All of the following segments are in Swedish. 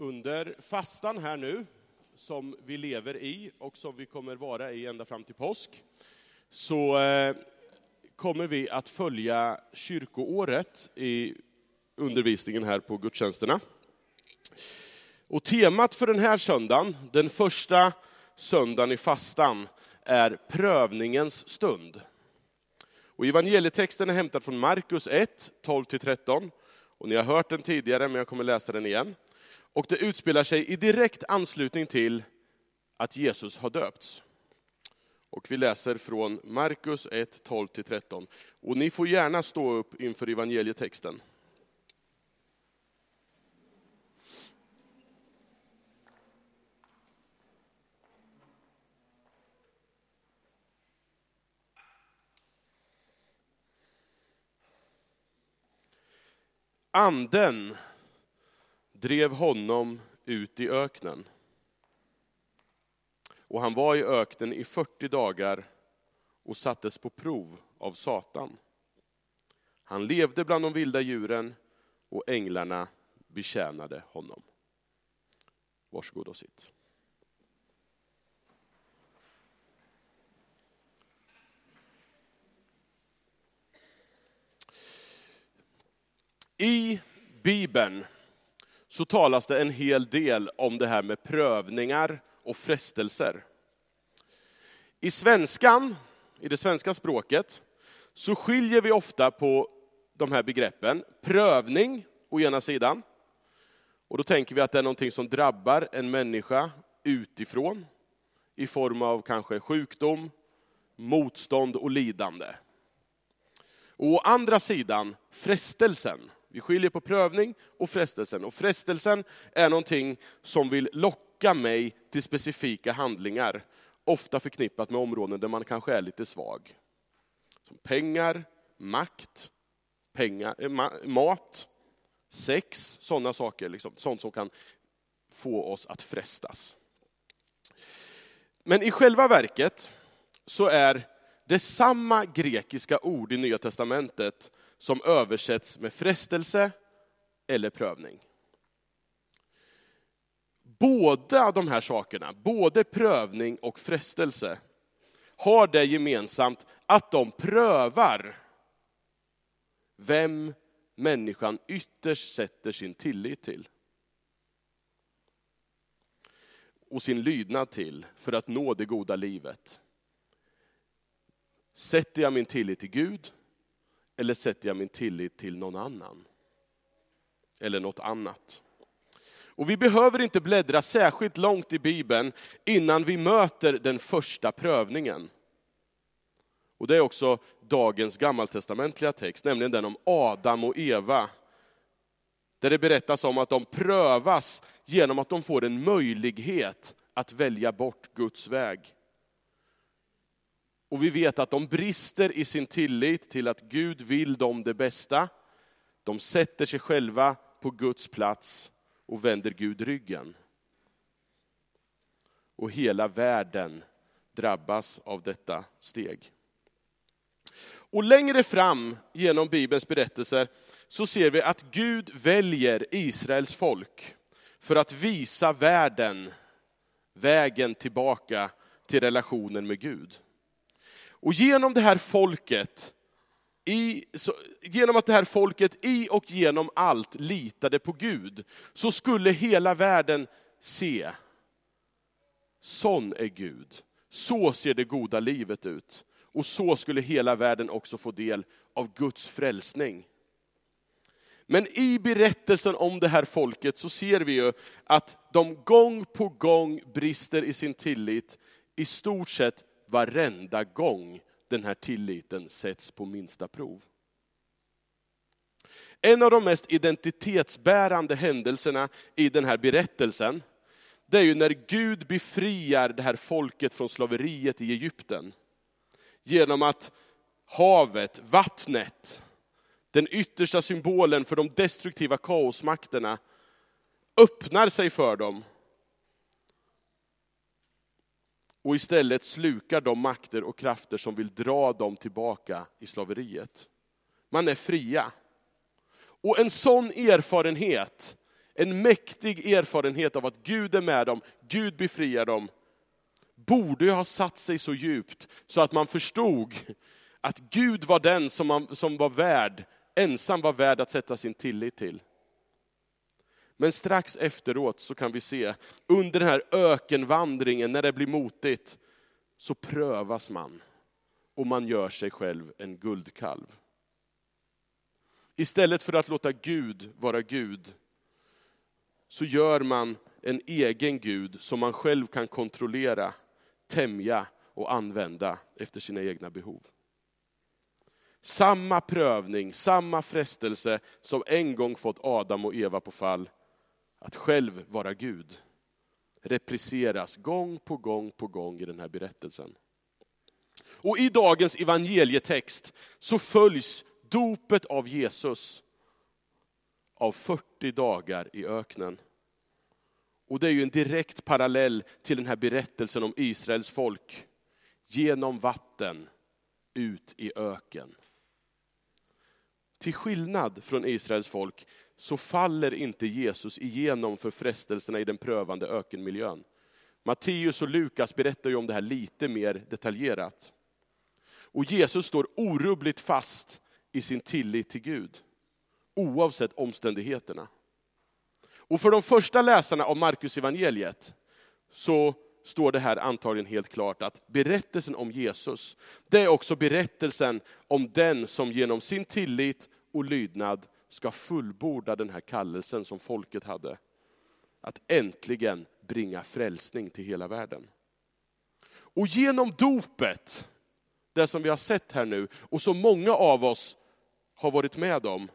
Under fastan här nu, som vi lever i och som vi kommer vara i ända fram till påsk, så eh, kommer vi att följa kyrkoåret i undervisningen här på gudstjänsterna. Och temat för den här söndagen, den första söndagen i fastan, är prövningens stund. Och evangelietexten är hämtad från Markus 1, 12-13. Och ni har hört den tidigare, men jag kommer läsa den igen. Och det utspelar sig i direkt anslutning till att Jesus har döpts. Och vi läser från Markus 1, 12-13. Och ni får gärna stå upp inför evangelietexten. Anden drev honom ut i öknen. Och han var i öknen i 40 dagar och sattes på prov av Satan. Han levde bland de vilda djuren och änglarna betjänade honom. Varsågod och sitt. I Bibeln så talas det en hel del om det här med prövningar och frestelser. I svenskan, i det svenska språket, så skiljer vi ofta på de här begreppen. Prövning å ena sidan, och då tänker vi att det är någonting som drabbar en människa utifrån, i form av kanske sjukdom, motstånd och lidande. Och å andra sidan frestelsen, vi skiljer på prövning och frestelsen. Och frestelsen är någonting som vill locka mig till specifika handlingar, ofta förknippat med områden där man kanske är lite svag. Som pengar, makt, pengar, eh, mat, sex, sådana saker. Liksom, sånt som kan få oss att frestas. Men i själva verket så är det samma grekiska ord i Nya Testamentet som översätts med frestelse eller prövning. Båda de här sakerna, både prövning och frestelse, har det gemensamt att de prövar vem människan ytterst sätter sin tillit till. Och sin lydnad till för att nå det goda livet. Sätter jag min tillit till Gud eller sätter jag min tillit till någon annan? Eller något annat? Och vi behöver inte bläddra särskilt långt i Bibeln innan vi möter den första prövningen. Och det är också dagens gammaltestamentliga text, nämligen den om Adam och Eva. Där det berättas om att de prövas genom att de får en möjlighet att välja bort Guds väg. Och vi vet att de brister i sin tillit till att Gud vill dem det bästa. De sätter sig själva på Guds plats och vänder Gud ryggen. Och hela världen drabbas av detta steg. Och längre fram genom Bibelns berättelser så ser vi att Gud väljer Israels folk för att visa världen vägen tillbaka till relationen med Gud. Och genom det här folket, i, så, genom att det här folket i och genom allt litade på Gud, så skulle hela världen se, sån är Gud. Så ser det goda livet ut. Och så skulle hela världen också få del av Guds frälsning. Men i berättelsen om det här folket så ser vi ju att de gång på gång brister i sin tillit, i stort sett varenda gång den här tilliten sätts på minsta prov. En av de mest identitetsbärande händelserna i den här berättelsen, det är ju när Gud befriar det här folket från slaveriet i Egypten. Genom att havet, vattnet, den yttersta symbolen för de destruktiva kaosmakterna, öppnar sig för dem och istället slukar de makter och krafter som vill dra dem tillbaka i slaveriet. Man är fria. Och en sån erfarenhet en mäktig erfarenhet av att Gud är med dem, Gud befriar dem, borde ju ha satt sig så djupt så att man förstod att Gud var den som, man, som var värd, ensam var värd att sätta sin tillit till. Men strax efteråt så kan vi se, under den här ökenvandringen, när det blir motigt, så prövas man och man gör sig själv en guldkalv. Istället för att låta Gud vara Gud, så gör man en egen Gud som man själv kan kontrollera, tämja och använda efter sina egna behov. Samma prövning, samma frestelse som en gång fått Adam och Eva på fall, att själv vara Gud, repriseras gång på gång på gång i den här berättelsen. Och i dagens evangelietext så följs dopet av Jesus av 40 dagar i öknen. Och det är ju en direkt parallell till den här berättelsen om Israels folk. Genom vatten, ut i öken. Till skillnad från Israels folk så faller inte Jesus igenom för frestelserna i den prövande ökenmiljön. Matteus och Lukas berättar ju om det här lite mer detaljerat. Och Jesus står orubbligt fast i sin tillit till Gud, oavsett omständigheterna. Och för de första läsarna av Markus evangeliet så står det här antagligen helt klart att berättelsen om Jesus, det är också berättelsen om den som genom sin tillit och lydnad ska fullborda den här kallelsen som folket hade. Att äntligen bringa frälsning till hela världen. Och genom dopet, det som vi har sett här nu, och som många av oss har varit med om,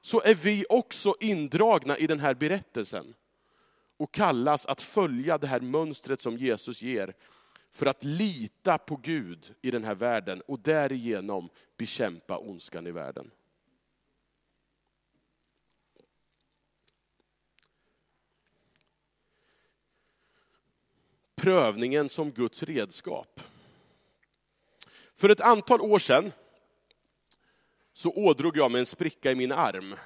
så är vi också indragna i den här berättelsen. Och kallas att följa det här mönstret som Jesus ger, för att lita på Gud i den här världen och därigenom bekämpa ondskan i världen. Prövningen som Guds redskap. För ett antal år sedan så ådrog jag mig en spricka i min arm.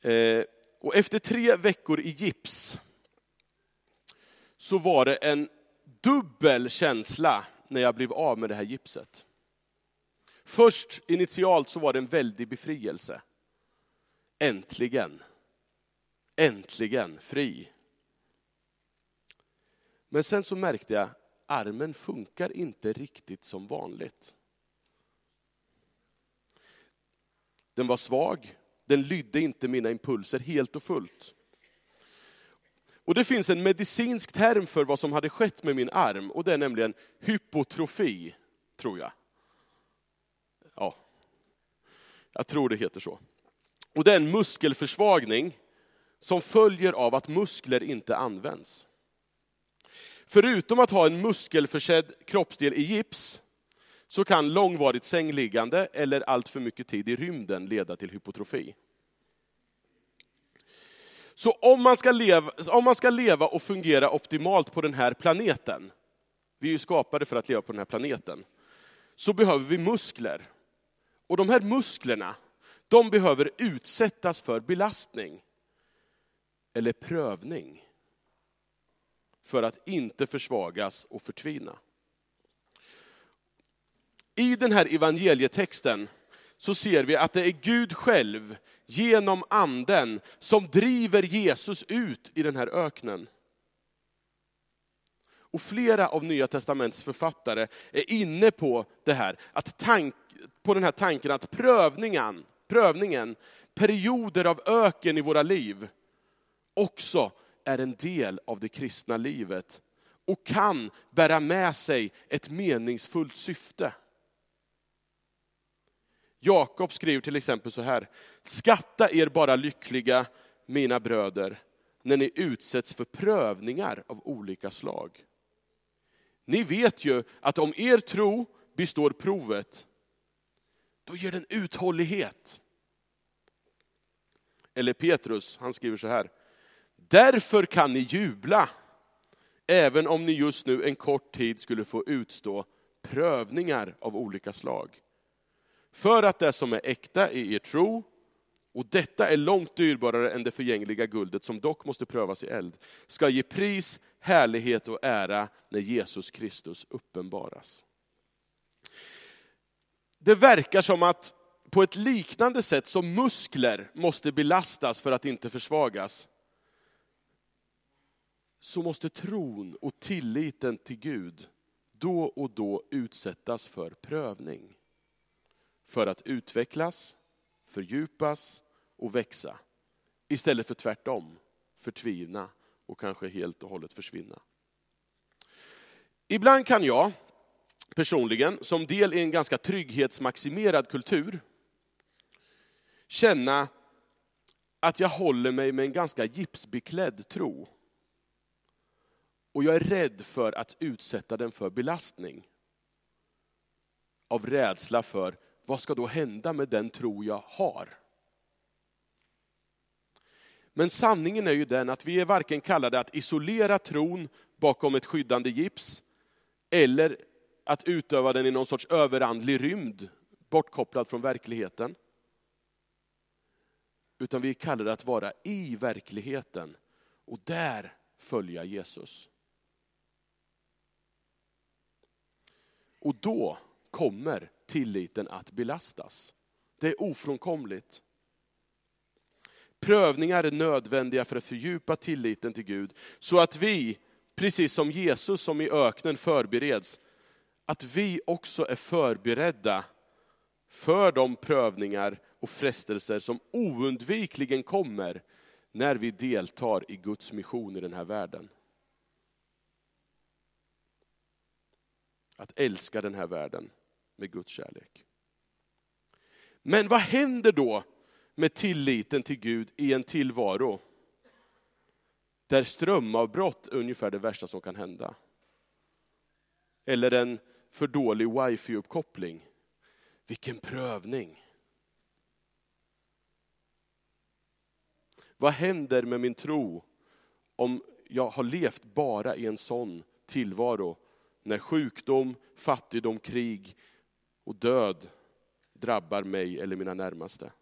Eh, och efter tre veckor i gips så var det en dubbel känsla när jag blev av med det här gipset. Först initialt så var det en väldig befrielse. Äntligen, äntligen fri. Men sen så märkte jag, armen funkar inte riktigt som vanligt. Den var svag, den lydde inte mina impulser helt och fullt. Och det finns en medicinsk term för vad som hade skett med min arm, och det är nämligen hypotrofi, tror jag. Ja, jag tror det heter så. Och det är en muskelförsvagning som följer av att muskler inte används. Förutom att ha en muskelförsedd kroppsdel i gips, så kan långvarigt sängliggande eller allt för mycket tid i rymden leda till hypotrofi. Så om man, ska leva, om man ska leva och fungera optimalt på den här planeten, vi är ju skapade för att leva på den här planeten, så behöver vi muskler. Och de här musklerna, de behöver utsättas för belastning eller prövning för att inte försvagas och förtvina. I den här evangelietexten så ser vi att det är Gud själv, genom anden, som driver Jesus ut i den här öknen. Och flera av Nya Testamentets författare är inne på det här, att tank, på den här tanken att prövningen, prövningen, perioder av öken i våra liv, också är en del av det kristna livet och kan bära med sig ett meningsfullt syfte. Jakob skriver till exempel så här, skatta er bara lyckliga, mina bröder, när ni utsätts för prövningar av olika slag. Ni vet ju att om er tro består provet, då ger den uthållighet. Eller Petrus, han skriver så här, därför kan ni jubla, även om ni just nu en kort tid skulle få utstå prövningar av olika slag. För att det som är äkta i er tro och detta är långt dyrbarare än det förgängliga guldet som dock måste prövas i eld, ska ge pris, härlighet och ära när Jesus Kristus uppenbaras. Det verkar som att på ett liknande sätt som muskler måste belastas för att inte försvagas, så måste tron och tilliten till Gud då och då utsättas för prövning. För att utvecklas, fördjupas och växa. Istället för tvärtom, förtvivna och kanske helt och hållet försvinna. Ibland kan jag personligen, som del i en ganska trygghetsmaximerad kultur, känna att jag håller mig med en ganska gipsbeklädd tro. Och jag är rädd för att utsätta den för belastning. Av rädsla för, vad ska då hända med den tro jag har? Men sanningen är ju den att vi är varken kallade att isolera tron bakom ett skyddande gips, eller att utöva den i någon sorts överandlig rymd, bortkopplad från verkligheten. Utan vi är kallade att vara i verkligheten och där följa Jesus. Och då kommer tilliten att belastas. Det är ofrånkomligt. Prövningar är nödvändiga för att fördjupa tilliten till Gud, så att vi, precis som Jesus som i öknen förbereds, att vi också är förberedda för de prövningar och frestelser som oundvikligen kommer när vi deltar i Guds mission i den här världen. Att älska den här världen med Guds kärlek. Men vad händer då med tilliten till Gud i en tillvaro där strömavbrott är ungefär det värsta som kan hända? Eller en för dålig wifi-uppkoppling. Vilken prövning! Vad händer med min tro om jag har levt bara i en sån tillvaro? När sjukdom, fattigdom, krig och död drabbar mig eller mina närmaste.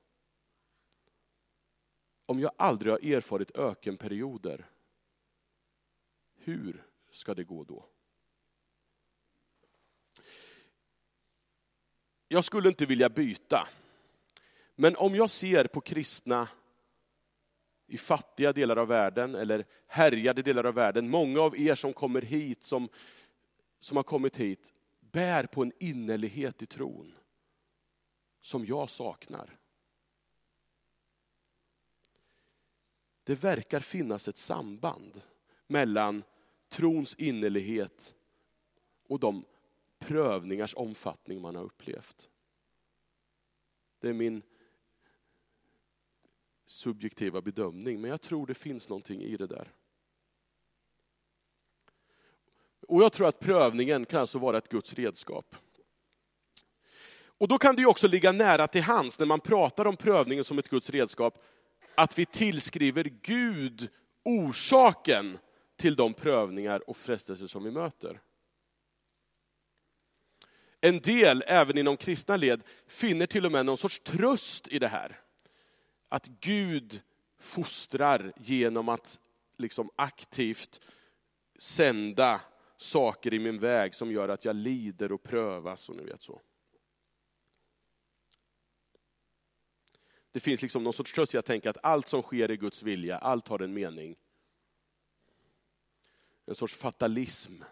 Om jag aldrig har erfarit ökenperioder, hur ska det gå då? Jag skulle inte vilja byta. Men om jag ser på kristna i fattiga delar av världen, eller härjade delar av världen, många av er som kommer hit, som, som har kommit hit, bär på en innerlighet i tron som jag saknar. Det verkar finnas ett samband mellan trons innerlighet och de prövningars omfattning man har upplevt. Det är min subjektiva bedömning, men jag tror det finns någonting i det där. Och jag tror att prövningen kan alltså vara ett Guds redskap. Och då kan det ju också ligga nära till hands när man pratar om prövningen som ett Guds redskap, att vi tillskriver Gud orsaken till de prövningar och frestelser som vi möter. En del, även inom kristna led, finner till och med någon sorts tröst i det här. Att Gud fostrar genom att liksom aktivt sända saker i min väg som gör att jag lider och prövas och ni vet så. Det finns liksom någon sorts tröst i att tänka att allt som sker är Guds vilja, allt har en mening. En sorts fatalism.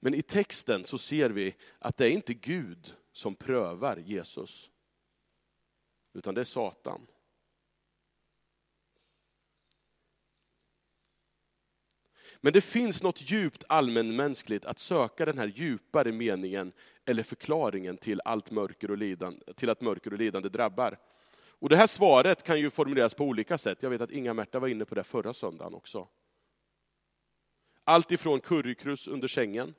Men i texten så ser vi att det är inte Gud som prövar Jesus, utan det är Satan. Men det finns något djupt allmänmänskligt att söka den här djupare meningen eller förklaringen till, allt mörker och lidande, till att mörker och lidande drabbar. Och det här svaret kan ju formuleras på olika sätt. Jag vet att Inga-Märta var inne på det förra söndagen också. Allt ifrån currykrus under sängen.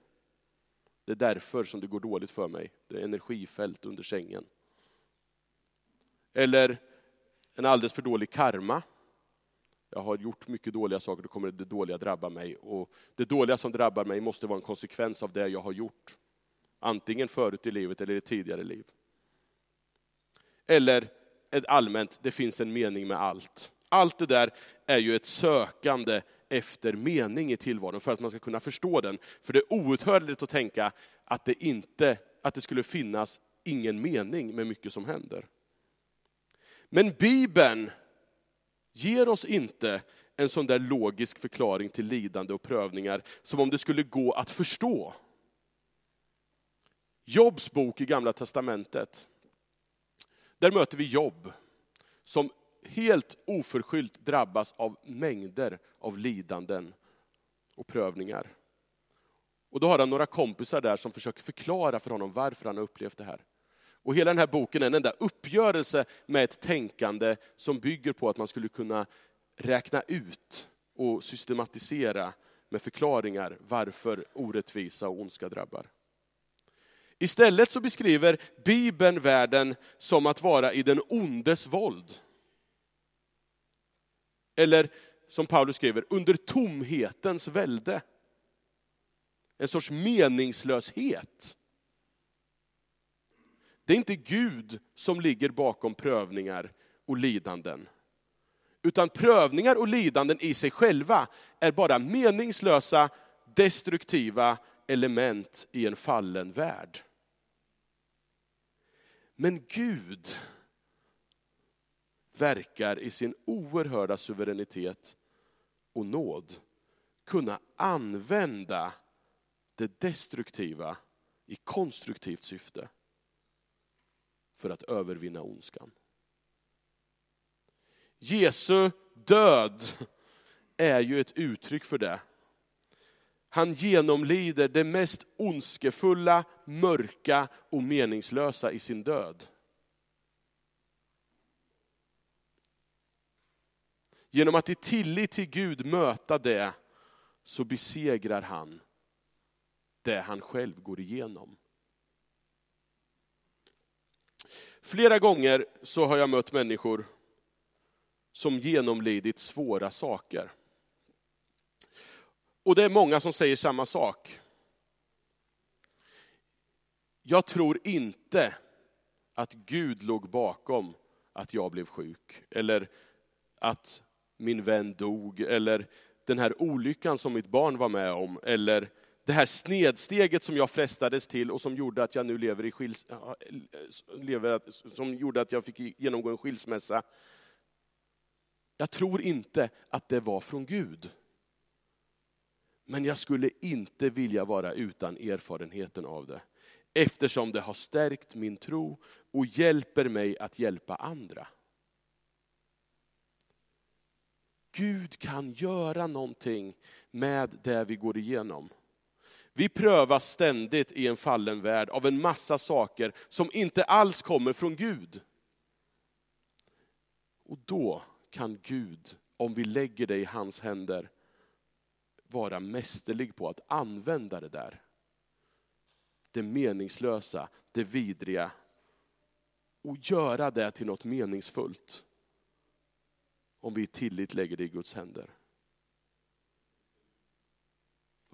Det är därför som det går dåligt för mig. Det är energifält under sängen. Eller en alldeles för dålig karma jag har gjort mycket dåliga saker, då kommer det dåliga drabba mig. Och det dåliga som drabbar mig måste vara en konsekvens av det jag har gjort. Antingen förut i livet eller i tidigare liv. Eller ett allmänt, det finns en mening med allt. Allt det där är ju ett sökande efter mening i tillvaron för att man ska kunna förstå den. För det är outhärdligt att tänka att det, inte, att det skulle finnas ingen mening med mycket som händer. Men Bibeln ger oss inte en sån där logisk förklaring till lidande och prövningar som om det skulle gå att förstå. Jobs bok i Gamla Testamentet, där möter vi Jobb som helt oförskyllt drabbas av mängder av lidanden och prövningar. Och då har han några kompisar där som försöker förklara för honom varför han har upplevt det här. Och hela den här boken är en enda uppgörelse med ett tänkande som bygger på att man skulle kunna räkna ut och systematisera med förklaringar varför orättvisa och ondska drabbar. Istället så beskriver Bibeln världen som att vara i den ondes våld. Eller som Paulus skriver, under tomhetens välde. En sorts meningslöshet. Det är inte Gud som ligger bakom prövningar och lidanden. Utan prövningar och lidanden i sig själva är bara meningslösa, destruktiva element i en fallen värld. Men Gud verkar i sin oerhörda suveränitet och nåd kunna använda det destruktiva i konstruktivt syfte för att övervinna ondskan. Jesu död är ju ett uttryck för det. Han genomlider det mest ondskefulla, mörka och meningslösa i sin död. Genom att i tillit till Gud möta det, så besegrar han det han själv går igenom. Flera gånger så har jag mött människor som genomlidit svåra saker. Och det är många som säger samma sak. Jag tror inte att Gud låg bakom att jag blev sjuk, eller att min vän dog, eller den här olyckan som mitt barn var med om, eller det här snedsteget som jag frestades till och som gjorde att jag nu lever i skils, lever, som gjorde att jag fick genomgå en skilsmässa. Jag tror inte att det var från Gud. Men jag skulle inte vilja vara utan erfarenheten av det. Eftersom det har stärkt min tro och hjälper mig att hjälpa andra. Gud kan göra någonting med det vi går igenom. Vi prövas ständigt i en fallen värld av en massa saker som inte alls kommer från Gud. Och då kan Gud, om vi lägger det i hans händer, vara mästerlig på att använda det där. Det meningslösa, det vidriga. Och göra det till något meningsfullt. Om vi i tillit lägger det i Guds händer.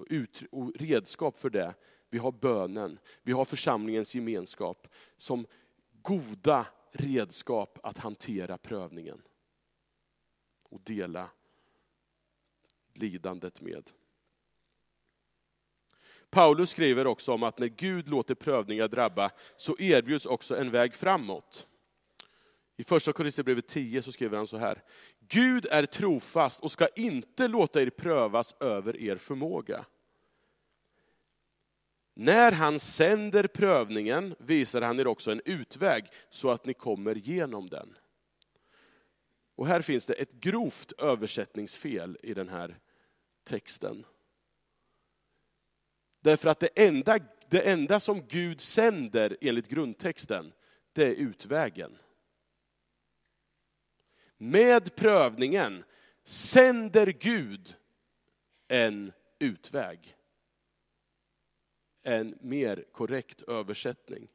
Och, ut, och redskap för det, vi har bönen, vi har församlingens gemenskap som goda redskap att hantera prövningen. Och dela lidandet med. Paulus skriver också om att när Gud låter prövningar drabba så erbjuds också en väg framåt. I första Korinthierbrevet 10 så skriver han så här. Gud är trofast och ska inte låta er prövas över er förmåga. När han sänder prövningen visar han er också en utväg så att ni kommer genom den. Och här finns det ett grovt översättningsfel i den här texten. Därför att det enda, det enda som Gud sänder enligt grundtexten, det är utvägen. Med prövningen sänder Gud en utväg. En mer korrekt översättning.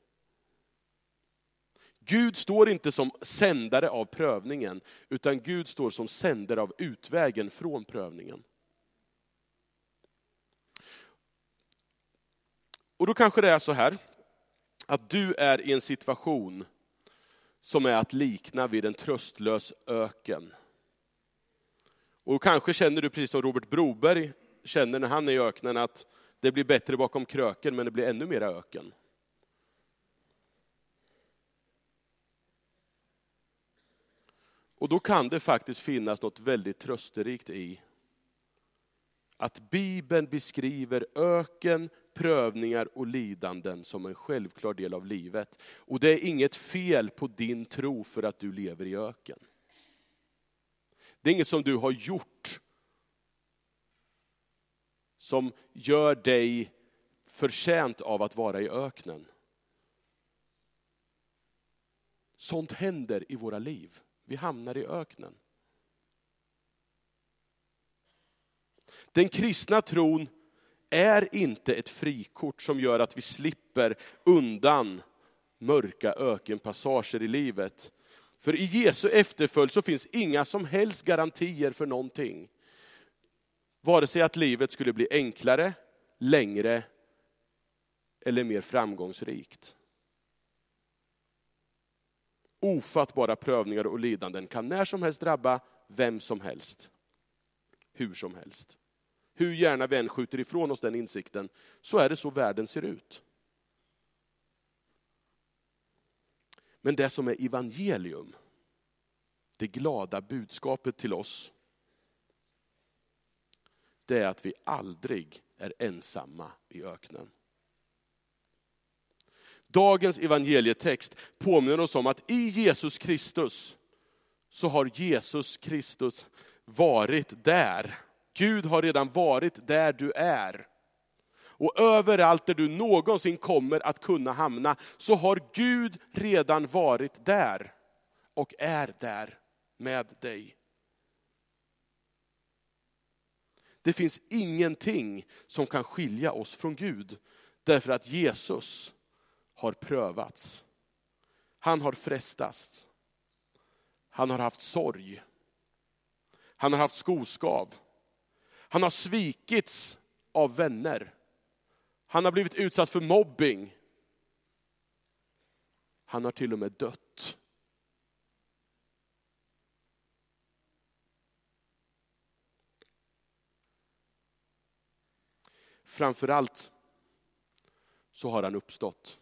Gud står inte som sändare av prövningen, utan Gud står som sändare av utvägen från prövningen. Och då kanske det är så här, att du är i en situation som är att likna vid en tröstlös öken. Och kanske känner du precis som Robert Broberg känner när han är i öknen att det blir bättre bakom kröken men det blir ännu mera öken. Och då kan det faktiskt finnas något väldigt trösterikt i att Bibeln beskriver öken, prövningar och lidanden som en självklar del av livet. Och det är inget fel på din tro för att du lever i öken. Det är inget som du har gjort som gör dig förtjänt av att vara i öknen. Sånt händer i våra liv. Vi hamnar i öknen. Den kristna tron är inte ett frikort som gör att vi slipper undan mörka ökenpassager i livet. För i Jesu efterföljd så finns inga som helst garantier för någonting. Vare sig att livet skulle bli enklare, längre eller mer framgångsrikt. Ofattbara prövningar och lidanden kan när som helst drabba vem som helst. Hur som helst. Hur gärna vi än skjuter ifrån oss den insikten, så är det så världen ser ut. Men det som är evangelium, det glada budskapet till oss, det är att vi aldrig är ensamma i öknen. Dagens evangelietext påminner oss om att i Jesus Kristus så har Jesus Kristus varit där. Gud har redan varit där du är. Och överallt där du någonsin kommer att kunna hamna, så har Gud redan varit där och är där med dig. Det finns ingenting som kan skilja oss från Gud, därför att Jesus har prövats. Han har frestats. Han har haft sorg. Han har haft skoskav. Han har svikits av vänner. Han har blivit utsatt för mobbing. Han har till och med dött. Framförallt så har han uppstått.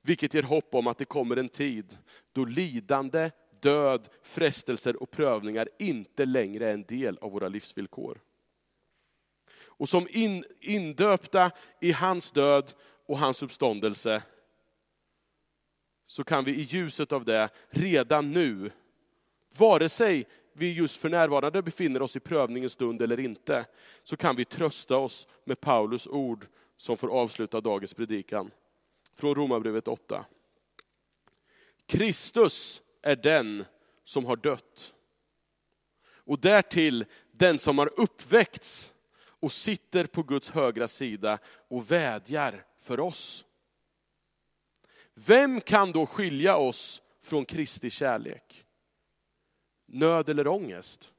Vilket ger hopp om att det kommer en tid då lidande, död, frestelser och prövningar inte längre är en del av våra livsvillkor. Och som in, indöpta i hans död och hans uppståndelse, så kan vi i ljuset av det redan nu, vare sig vi just för närvarande befinner oss i prövningens stund eller inte, så kan vi trösta oss med Paulus ord som får avsluta dagens predikan. Från Romarbrevet 8. Kristus är den som har dött. Och därtill den som har uppväckts och sitter på Guds högra sida och vädjar för oss. Vem kan då skilja oss från Kristi kärlek? Nöd eller ångest?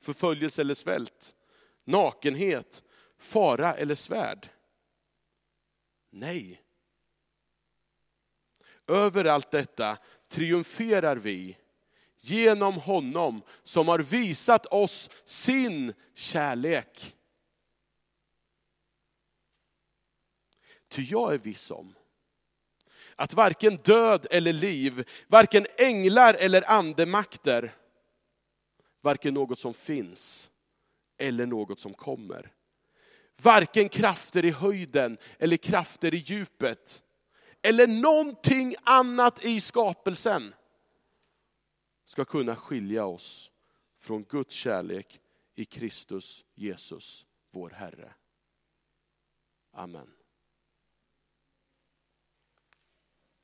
Förföljelse eller svält? Nakenhet? Fara eller svärd? Nej. Över allt detta triumferar vi genom honom som har visat oss sin kärlek. Ty jag är viss om att varken död eller liv, varken änglar eller andemakter, varken något som finns eller något som kommer. Varken krafter i höjden eller krafter i djupet, eller någonting annat i skapelsen ska kunna skilja oss från Guds kärlek i Kristus Jesus, vår Herre. Amen.